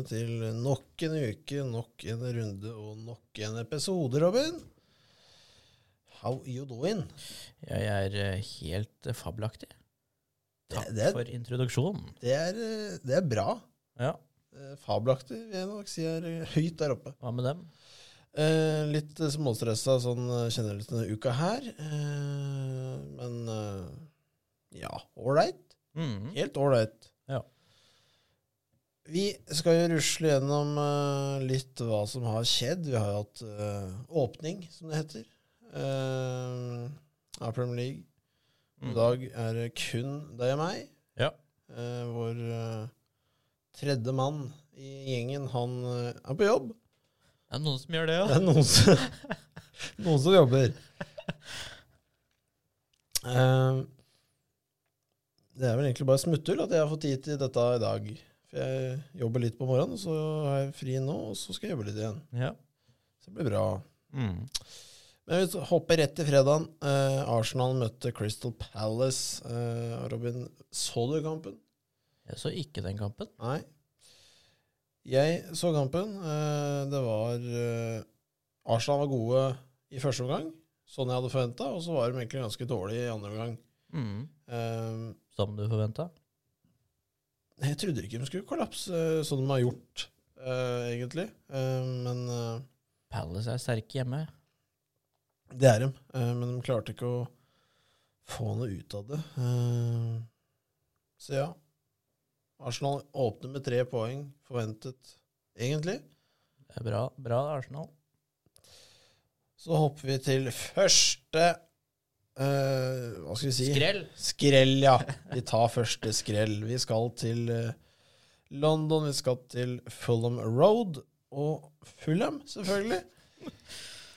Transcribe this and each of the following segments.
velkommen til nok en uke, nok en runde og nok en episode, Robin. How you doing? Jeg er eh, helt eh, fabelaktig. Takk Det- det- for introduksjonen. Det er, eh, det er bra. Ja, Fabelaktig vil jeg nok si er høyt der oppe. hva med dem? Eh, litt småstressa sånn generelt denne uka her. Eh, men eh, ja, ålreit. Mm. Helt ålreit. Vi skal jo rusle gjennom uh, litt hva som har skjedd. Vi har jo hatt uh, åpning, som det heter, uh, av Premier League. I Mm. dag er det kun deg og meg. Ja. Vår tredje mann i gjengen, han er på jobb. Det er noen som gjør det, ja. Det er noen som, noen som jobber. Det er vel egentlig bare smutthull at jeg har fått tid til dette i dag. For jeg jobber litt på morgenen, så har jeg fri nå, og så skal jeg jobbe litt igjen. ja. Så det blir bra. Mm. Men vi hopper rett til fredagen. Eh, Arsenal møtte Crystal Palace. Eh, Robin, så du kampen? Jeg så ikke den kampen. Nei. Jeg så kampen. Eh, det var eh, Arsenal var gode i første omgang, sånn jeg hadde forventa, og så var de egentlig ganske dårlige i andre omgang. Mm. Eh, Som du forventa. Jeg trodde ikke de skulle kollapse sånn de har gjort, uh, egentlig. Uh, men uh, Palace er sterke hjemme. det er de. Eh, men de klarte ikke å få noe ut av det. Eh, så ja. Arsenal åpner med tre poeng, forventet egentlig. Det er bra, bra Arsenal. Så hopper vi til første eh, Hva skal vi si? Skrell! Skrell, ja. Vi tar første skrell. Vi skal til eh, London, vi skal til Fulham Road. Og Fulham, selvfølgelig.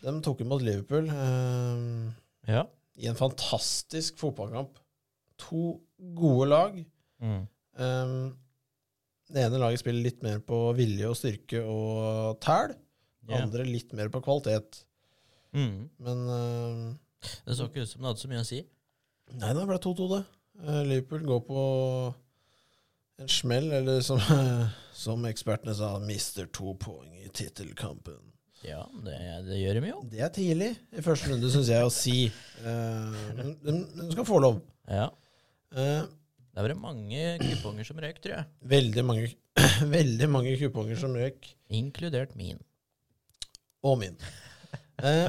De tok imot Liverpool uh, Ja. i en fantastisk fotballkamp. To gode lag. Mm. Um, det ene laget spiller litt mer på vilje og styrke og tæl. Det andre litt mer på kvalitet. Mm. Men Det så ikke ut som det hadde så mye å si. Nei, det ble 2-2, det. Eh, Liverpool går på en smell, eller som, som ekspertene sa, mister to poeng i tittelkampen. Ja, det, det gjør de jo. Det er tidlig i første runde, syns jeg, å si. Men uh, de skal få lov. Ja. Uh, Det vært mange kuponger som røyk, tror jeg. veldig mange, veldig mange kuponger som røk, Inkludert min. og min. Eh,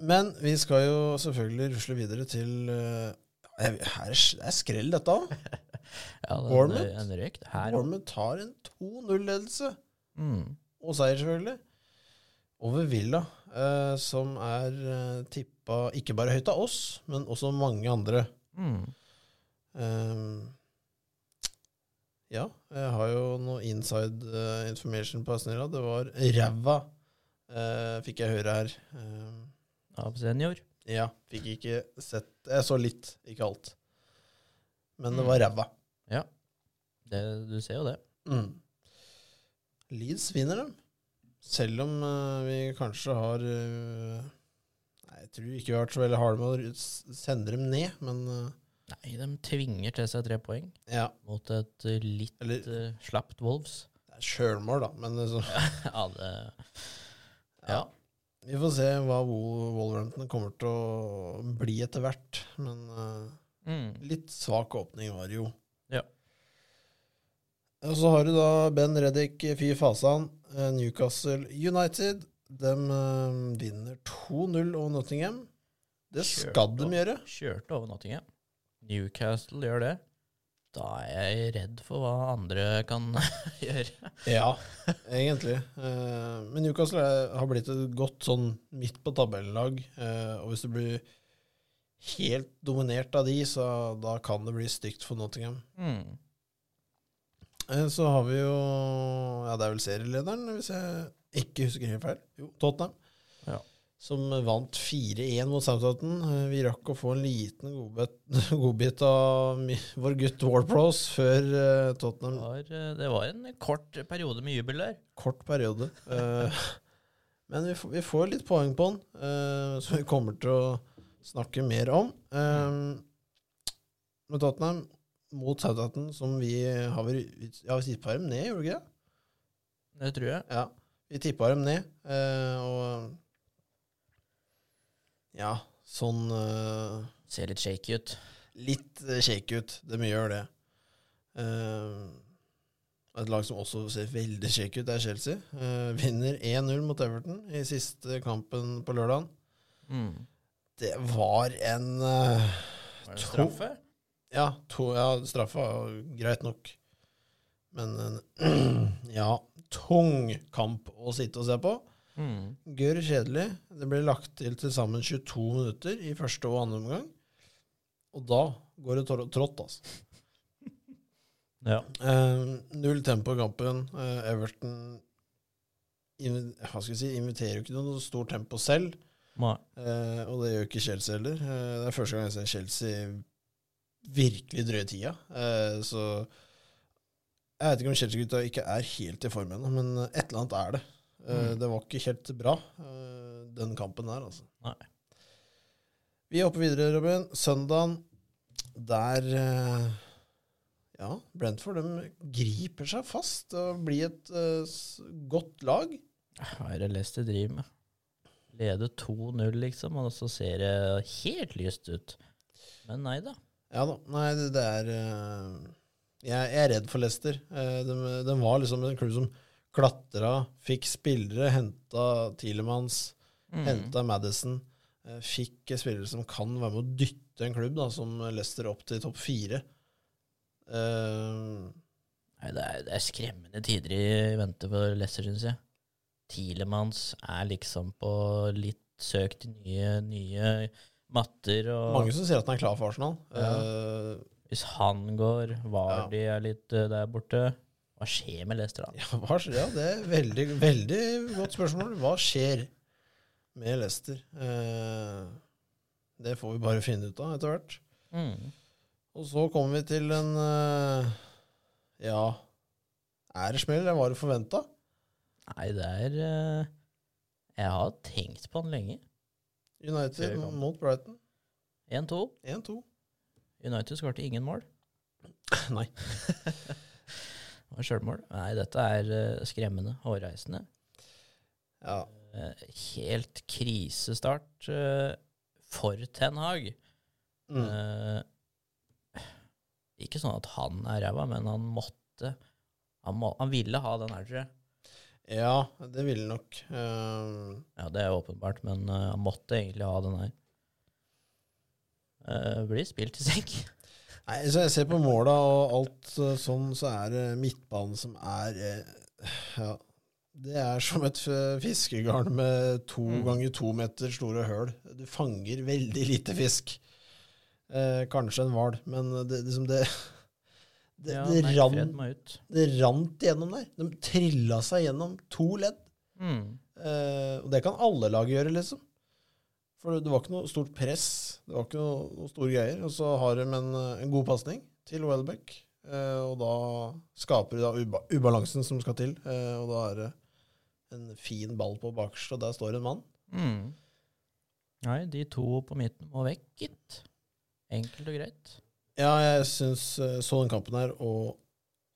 men vi skal jo selvfølgelig rusle videre til uh, er det er skrell, dette òg. Ja, den, Bournemouth? her. Tar en 2-0-ledelse. Mm. og seier, selvfølgelig. Over Villa, uh, som er uh, tippa ikke bare høyt av oss, men også mange andre. Mm. Eh, ja, jeg har jo noe inside eh, information på Aston Det var ræva, eh, fikk jeg høre her. Eh, Av senior. ja, fikk ikke sett Jeg så litt, ikke alt. Men det var ræva. Ja. Det, du ser jo det. Mm. Leeds vinner dem. Selv om uh, vi kanskje har uh, Nei, jeg tror ikke vi har vært så veldig harde med å sende dem ned, men uh, Nei, de tvinger til seg tre poeng ja. mot et litt Eller slapt Wolves. det er sjølmål, da. Men liksom, ja, det ja. Vi får se hva Wolverhampton kommer til å bli etter hvert. Men uh, mm. litt svak åpning var det jo. Ja. Og så har du da Ben Reddik, Fy Fasan, eh, Newcastle United. De uh, vinner 2-0 over Nottingham. Det skal de gjøre. Kjørte over Nottingham. Newcastle gjør det. Da er jeg redd for hva andre kan gjøre. Ja, egentlig. Eh, men Newcastle har blitt et godt sånn midt på tabellag. Eh, og hvis du blir helt dominert av de, så da kan det bli stygt for Nottingham. Mm. Eh, så har vi jo Ja, det er vel serielederen, hvis jeg ikke husker helt feil. Jo, Tottenham. Som vant 4-1 mot Southampton. Eh, Vi rakk å få en liten godbit, godbit av vår gutt Warpros før Tottenham. Det, var, eh, det var en kort periode med jubel der. kort periode. Eh, men vi får, vi får litt poeng på den, eh, som vi kommer til å snakke mer om. Eh, med Tottenham mot Southampton, som vi har vært Ja, vi tippa dem ned, gjorde vi ikke det? Det tror jeg. Ja, vi tippa dem ned, eh, og Ja, sånn uh, Ser litt shaky ut. Litt eh, shake ut. De gjør det. Uh, et lag som også ser veldig shaky ut, er Chelsea. Uh, vinner 1-0 mot Everton i siste kampen på lørdagen. Mm. Det var en uh, Var det straffe? Ja, to, ja straffa var greit nok. Men en ja, tung kamp å sitte og se på. Mm. Gørr kjedelig. Det ble lagt til til sammen 22 minutter i første og andre omgang. Og da går det trått, altså. Ja. Eh, null tempo i kampen. Eh, Everton hva skal jeg si, inviterer jo ikke noe stort tempo selv. Eh, og det gjør ikke Chelsea heller. Eh, det er første gang jeg ser Chelsea virkelig drøye tida. Eh, så jeg vet ikke om Chelsea-gutta ikke er helt i form ennå, men et eller annet er det. Eh, Mm. Det var ikke helt bra, eh, den kampen der, altså. Nei. Vi hopper videre, Robin. Søndagen, der eh, Ja, Brentford de griper seg fast og blir et godt lag. Hva er det Leicester driver med? Leder 2-0, liksom, og så ser det helt lyst ut. Men nei da. Ja da. Nei, det, det er jeg, jeg er redd for Leicester. De, de var liksom en klubb som klatra, fikk spillere, henta Tielemanns, Mm. henta Madison. eh, Fikk spillere som kan være med å dytte en klubb da, som Leicester opp til topp fire. Uh, Nei, det er, det er skremmende tider i vente for Leicester, syns jeg. Tilemans er liksom på litt søkt nye, nye matter. Og mange som sier at han er klar for Arsenal. Ja. Uh, hvis han går, Vardy er litt der borte Hva skjer med Leicester da? ja, hva, ja, det er veldig, veldig godt spørsmål. Hva skjer med Leicester? Eh, det får vi bare finne ut av etter hvert. Mm. Og så kommer vi til en eh, Ja, er det smell, eller var det forventa? Nei, det er eh, Jeg har tenkt på den lenge. United mot Brighton 1-2. 1-2. United skårte ingen mål. Nei. Sjølmål. Nei, dette er eh, skremmende. Hårreisende. Ja. Eh, helt krisestart eh, for Ten Hag. Mm. Ikke sånn at han er ræva, men han måtte han, må, han ville ha den jeg. ja, det ville nok. Uh... Ja, det er åpenbart, men han måtte egentlig ha den her. Uh, blir spilt i senk. Nei, så jeg ser på måla og alt eh, sånn, så er det midtbanen som er eh, Ja. Det er som et fiskegarn med to Mm. ganger to meter store høl. Du fanger veldig lite fisk. Eh, kanskje en hval, men det, liksom det Det, ja, det, ut. det rant gjennom der. De trilla seg gjennom to ledd. Mm. Eh, og det kan alle lag gjøre, liksom. For det var ikke noe stort press. Det var ikke noe, noe store greier. Og så har de en, eh, en god pasning til Welbeck. Eh, og da skaper de da uba ubalansen som skal til. Eh, og da er det en fin ball på bakerst, og der står en mann. Mm. Nei, de to på midten må vekk, gitt. Enkelt og greit. Ja, jeg syns så den kampen her, og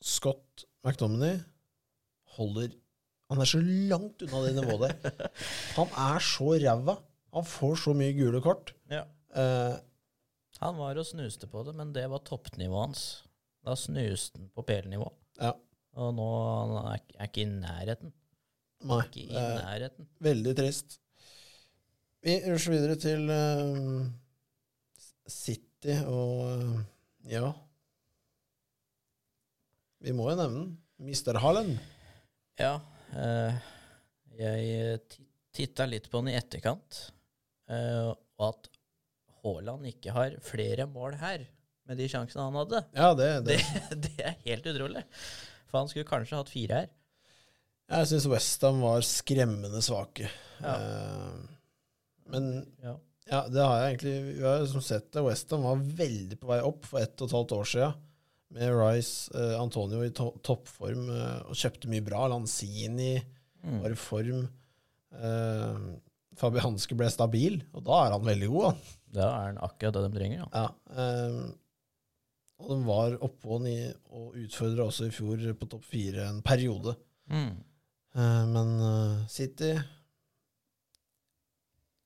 Scott McDominay holder Han er så langt unna det nivået der. Han er så ræva. Han får så mye gule kort. Ja. Eh, Han var og snuste på det, men det var toppnivået hans. Da snuste han på PL-nivå. Ja. Og nå er han ikke i nærheten. nei. Ikke i nærheten. veldig trist. Vi rusler videre til uh, City og uh, ja Vi må jo nevne den. Mr. Hallen. Ja, Uh, jeg ti- titta litt på den i etterkant, og at Haaland ikke har flere mål her, med de sjansene han hadde, Ja, det, det. det, det er helt utrolig. For han skulle kanskje hatt fire her. Jeg syns Westham var skremmende svake. Ja. Eh, men Ja. ja, det har jeg egentlig Vi har liksom sett det. Westham var veldig på vei opp for ett og et halvt år siden. Med Rice, eh, Antonio i to toppform eh, og kjøpte mye bra. Lanzini Mm. var i form. Eh, Fabianski ble stabil, og da er han veldig god. Da er han akkurat det de trenger. Ja. Ja, um, og de var oppe og, og utfordra også i fjor på topp fire en periode. Mm. Uh, men uh, City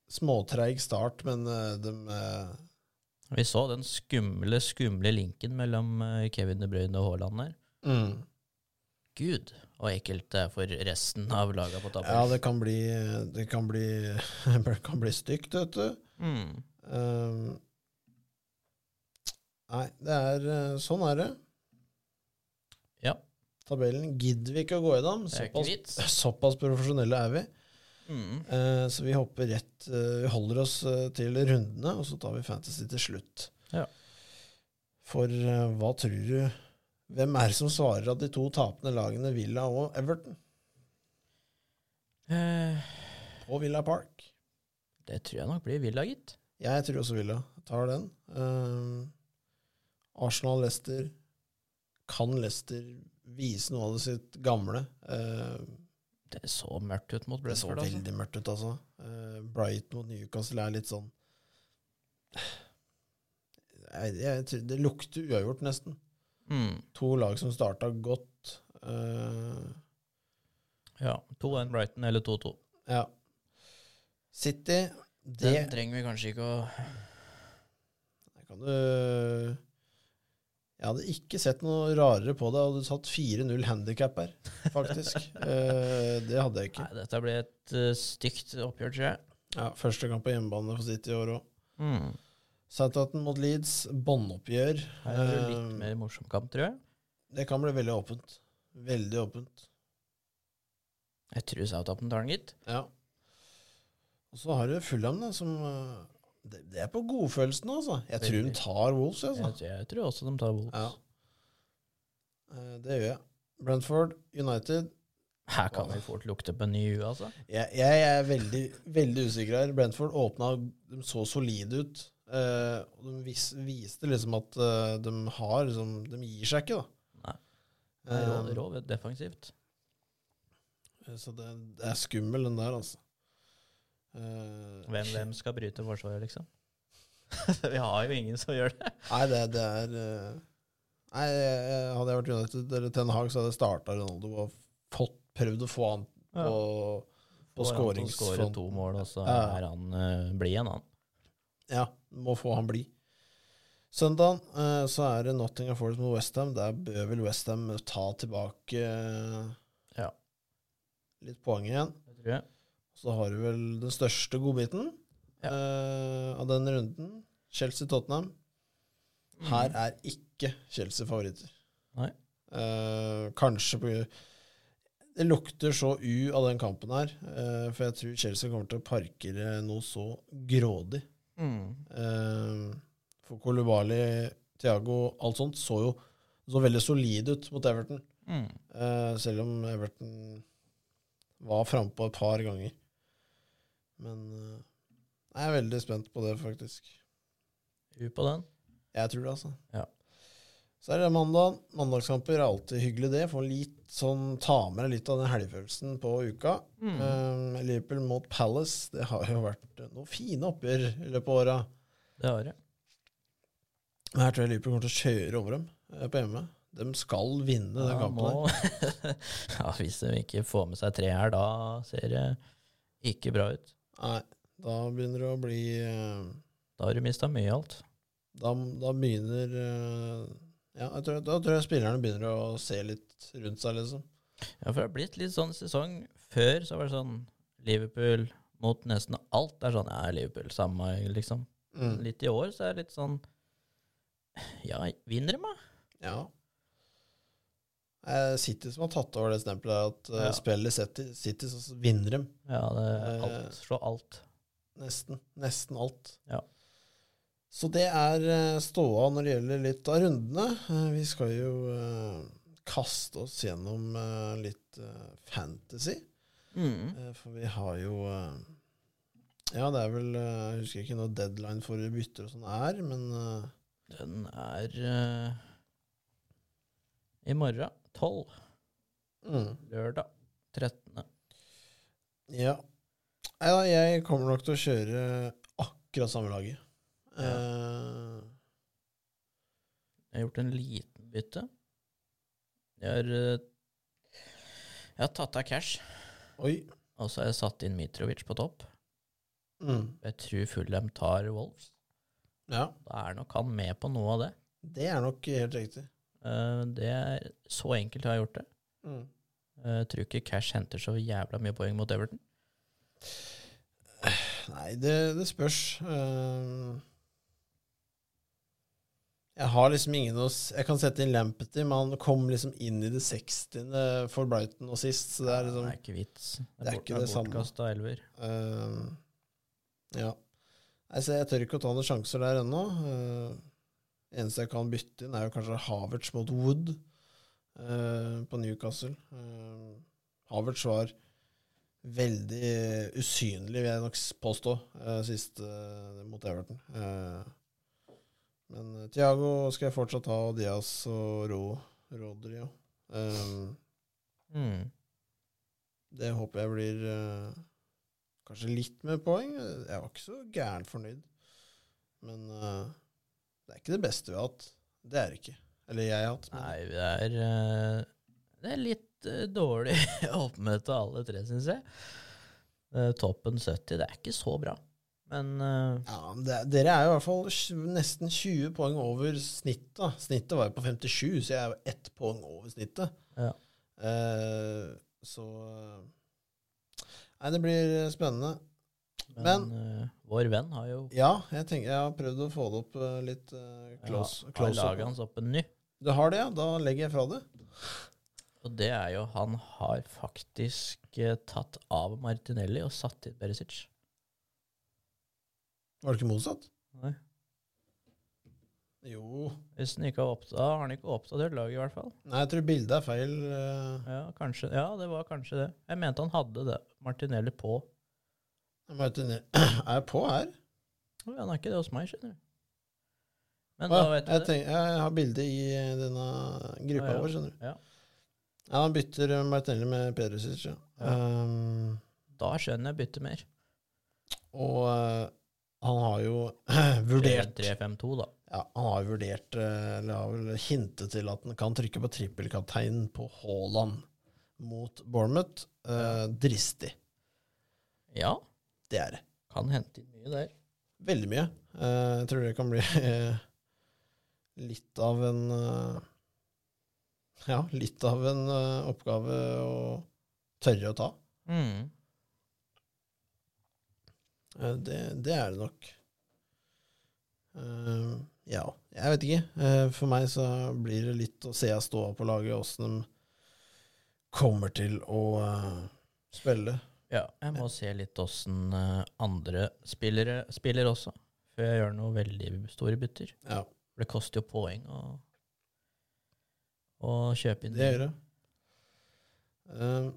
Småtreig start, men uh, de eh, Vi så den skumle, skumle linken mellom Kevin De Bruyne og Haaland der. mm. Gud, og ekkelt er for resten av laga på Ja, det kan bli Det kan bli, det kan bli stygt, vet du. Mm. Um, nei, det er eh, Sånn er det. Ja. Tabellen gidder vi ikke å gå gjennom. Såpass, såpass profesjonelle er vi. Mm. Eh, så vi hopper rett eh, Vi holder oss eh, til rundene, og så tar vi Fantasy til slutt. Ja. For eh, hva tror du Hvem er det som svarer at de to tapende lagene Villa og Everton Eh, på Villa Park? det tror jeg nok blir Villa, gitt. Jeg tror også Villa tar den. Eh, Arsenal-Lester Kan Lester vise noe av det sitt gamle? Eh, Det så mørkt ut mot det så Brentford. Altså. veldig mørkt ut, altså. Eh, Brighton mot Newcastle er litt sånn jeg, jeg, tror Det lukter uavgjort, nesten. Mm. To lag som starta godt. Uh, Ja. 2-1 Brighton eller 2-2. ja. City Det Den trenger vi kanskje ikke å kan du Jeg hadde ikke sett noe rarere på det. Hadde hadde satt 4-0 handikap her, faktisk. uh, det hadde jeg ikke. Nei, dette blir et uh, stygt oppgjør, tror jeg. Ja, Første kamp på hjemmebane for City i år òg. Mm. Southampton mot Leeds, båndoppgjør. Her er det litt Eh, mer morsom kamp, tror jeg. Det kan bli veldig åpent. Veldig åpent. Jeg tror Southampton tar den, gitt. Ja. Og så har du Fulham, da, som eh, det, det er på godfølelsen, altså. Jeg tror de tar Wolves, altså. Jeg, jeg tror også de tar Wolves. Ja. Eh, Det gjør jeg. Brentford, United Her kan vi fort lukte på en ny U, altså. Jeg, jeg er veldig, veldig usikker her. Brentford åpna De så solide ut. Eh, og de vis, viste liksom at uh, de har liksom, De gir seg ikke, da. Nei. Rå, Eh, rå defensivt. så det, det er skummel, den der, altså. Hvem, hvem skal bryte forsvaret, liksom? vi har jo ingen som gjør det. Nei, det, det er Nei, Hadde jeg vært United eller Ten Hag, så hadde jeg starta Ronaldo og fått, prøvd å få han på, på Får han skåre to mål, og så Ja. er han uh, blid igjen, han. Ja, må få han bli. Søndag eh, så er det Nottingham Forest mot Westham. Der bør vel Westham ta tilbake eh, Ja. litt poeng igjen. Det tror jeg. Så har du vel den største godbiten Ja. eh, av den runden. Chelsea-Tottenham. Her er ikke Chelsea favoritter. Nei. Eh, kanskje på Det lukter så U av den kampen her, eh, for jeg tror Chelsea kommer til å parkere noe så grådig. Mm. Eh, for Kolubali, Thiago, alt sånt så jo så veldig solid ut mot Everton. Mm. Eh, selv om Everton var frampå et par ganger. Men eh, jeg er veldig spent på det, faktisk. U på den. Jeg tror det, altså. Ja. Så er det mandag. Mandagskamper er alltid hyggelig, det. Få litt sånn, ta med litt av den helgefølelsen på uka. Mm. Um, Liverpool mot Palace, det har jo vært noen fine oppgjør i løpet av åra. Det har det. Her tror jeg Liverpool kommer til å kjøre over dem eh, på hjemme. De skal vinne den Ja, kampen. her. nå, ja, hvis de ikke får med seg tre her, da ser det ikke bra ut. Nei, da begynner det å bli uh, Da har du mista mye alt. Da, da begynner eh, Ja, jeg tror, da tror jeg spillerne begynner å se litt rundt seg, liksom. Ja, for det har blitt litt sånn sesong Før så var det sånn Liverpool mot nesten alt. Det er sånn, ja, Liverpool, samme, liksom. Mm. Litt i år så er det litt sånn Ja, vinner de, da? Ja. Eh, City som har tatt over det stempelet at eh, Ja. spiller City, City, så vinner de Ja, det er Eh, alt. Slå alt. nesten. Nesten alt. Ja. Så det er eh, ståa når det gjelder litt av rundene. Eh, Vi skal jo eh, kaste oss gjennom litt fantasy. Mm. For vi har jo Ja, det er vel Jeg husker ikke når deadline for bytter og sånn er, men Den er uh, i morgen. 12. mm, Lørdag 13. Ja. Nei da, jeg kommer nok til å kjøre akkurat samme laget. Ja. Eh, Jeg har gjort en liten bytte. Jeg har, eh, jeg har tatt av cash Oi. Og så har jeg satt inn Mitrovic på topp. Mm. Jeg tror Fullem tar Wolves. Ja, Da er nok han med på noe av det. det er nok helt riktig. Uh, det er Så enkelt har jeg gjort det. Mm. Uh, Jeg tror ikke Cash henter så jævla mye poeng mot Everton. Nei, det, det spørs. Eh, jeg har liksom ingen hos... Jeg kan sette inn Lampety, men han kom liksom inn i det 60. for Brighton og sist, så det er liksom det er ikke vits. Det er ikke det samme. Elver. Uh, Ja. Altså, så jeg tør ikke å ta noen sjanser der ennå. Uh, eneste jeg kan bytte inn, er jo kanskje Havertz mot Wood uh, på Newcastle. Uh, Havertz var veldig usynlig, vil jeg nok påstå, uh, sist mot Everton. Eh, men uh, Thiago skal jeg fortsatt ha, og Diaz og Ro, Rodri. Eh, Mm. det håper jeg blir uh, kanskje litt mer poeng. Jeg var ikke så gærent fornøyd. Men uh, det er ikke det beste vi har hatt. Det er det ikke. Eller jeg har hatt. men- Nei, det er eh, Det er litt eh, dårlig oppmøte alle tre, syns jeg. Eh, toppen 70, det er ikke så bra. Men uh, Ja, det, Dere er jo i hvert fall nesten 20 poeng over snittet. Snittet var jo på 57, så jeg er jo ett poeng over snittet. Ja. Uh, så eh, Nei, det blir spennende. Men, eh, vår venn har jo Ja, jeg tenker jeg har prøvd å få det opp litt close. ja, close hans opp en ny. Du har det, ja? Da legger jeg fra det. Og det er jo Han har faktisk tatt av Martinelli og satt inn Berisic. Var det ikke motsatt? Nei. Jo Hvis han ikke har oppdatert, har han ikke oppdatert laget, i hvert fall. Nei, jeg tror bildet er feil. eh, Ja, kanskje, ja, det var kanskje det. Jeg mente han hadde det. Martinelli på. Martinelli er på her. Å, han er ikke det hos meg, skjønner du. Men Å, da vet du jeg, det. Tenker, jeg har bildet i denne gruppa ja. vår, skjønner du. Ja. Ja, Han bytter Martinelli med Pedersic, ja. Um, Da skjønner jeg bytte mer. og eh, han har jo vurdert 3-5-2, da. Ja, han har vurdert, eller har vel hintet til at han kan trykke på trippelkapteinen på Haaland mot Bournemouth. Eh, dristig. Ja, Det er det. kan hente inn mye der. Veldig mye. Eh, jeg tror det kan bli eh, litt av en eh, Ja, litt av en eh, oppgave å tørre å ta. Mm. Eh, det, det er det nok. Uh, ja, jeg vet ikke. Uh, for meg så blir det litt å se av ståa på laget, åssen de kommer til å uh, spille. Ja, jeg må se litt åssen andre spillere spiller også, før jeg gjør noe veldig store bytter. Ja, For det koster jo poeng å, å kjøpe inn. det gjør det. Eh,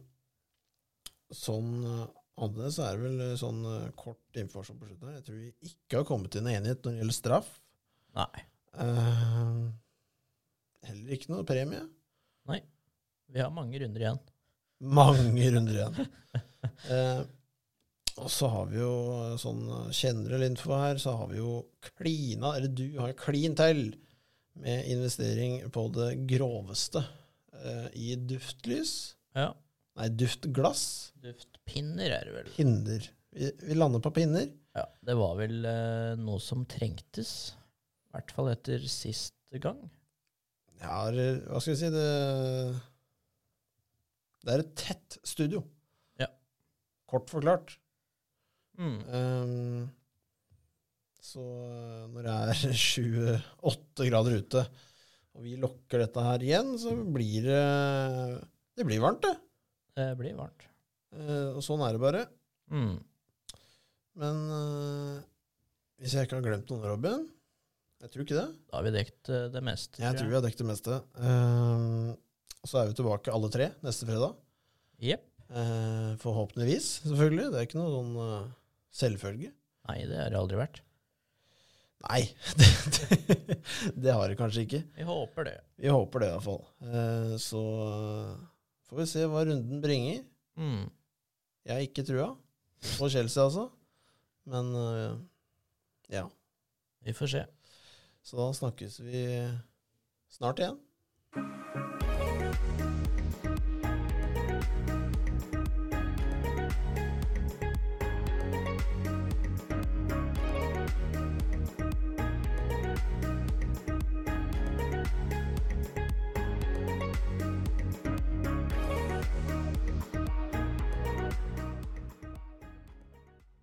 eh, annerledes er det vel eh, sånn eh, kort informasjon på slutten her. Jeg tror vi ikke har kommet til en enighet når det gjelder straff. Nei, Uh, heller ikke noe premie. Nei. vi har mange runder igjen. Mange runder igjen. uh, og så har vi jo sånn generell info her, så har vi jo klina, eller du har klin til med investering på det groveste uh, i duftlys. Ja, Nei, duftglass. duftpinner er det vel. Pinner. Vi, vi lander på pinner. Ja, det var vel eh, noe som trengtes, i hvert fall etter siste gang. Ja, hva skal vi si det Det er et tett studio. Ja. Kort forklart. Mm. Um, så eh, når det er 28 grader ute, og vi lokker dette her igjen, så blir det Det blir varmt, det. Det blir varmt. Eh, og sånn er det bare. Mm. Men eh, hvis jeg ikke har glemt noen, Robin Jeg tror ikke det. Da har vi dekt eh, det meste. Jeg tror vi har dekt det meste. Ehm, så er vi tilbake alle tre neste fredag. Jepp. Eh, forhåpentligvis, selvfølgelig. Det er ikke noe sånn uh, selvfølge. Nei, det har det aldri vært. Nei, det, det, det har det kanskje ikke. Vi håper det. Vi håper det, iallfall. Eh, så eh, får vi se hva runden bringer. Mm. Jeg har ikke trua på Chelsea, altså. Men uh, ja. Vi får se. Så da snakkes vi snart igjen.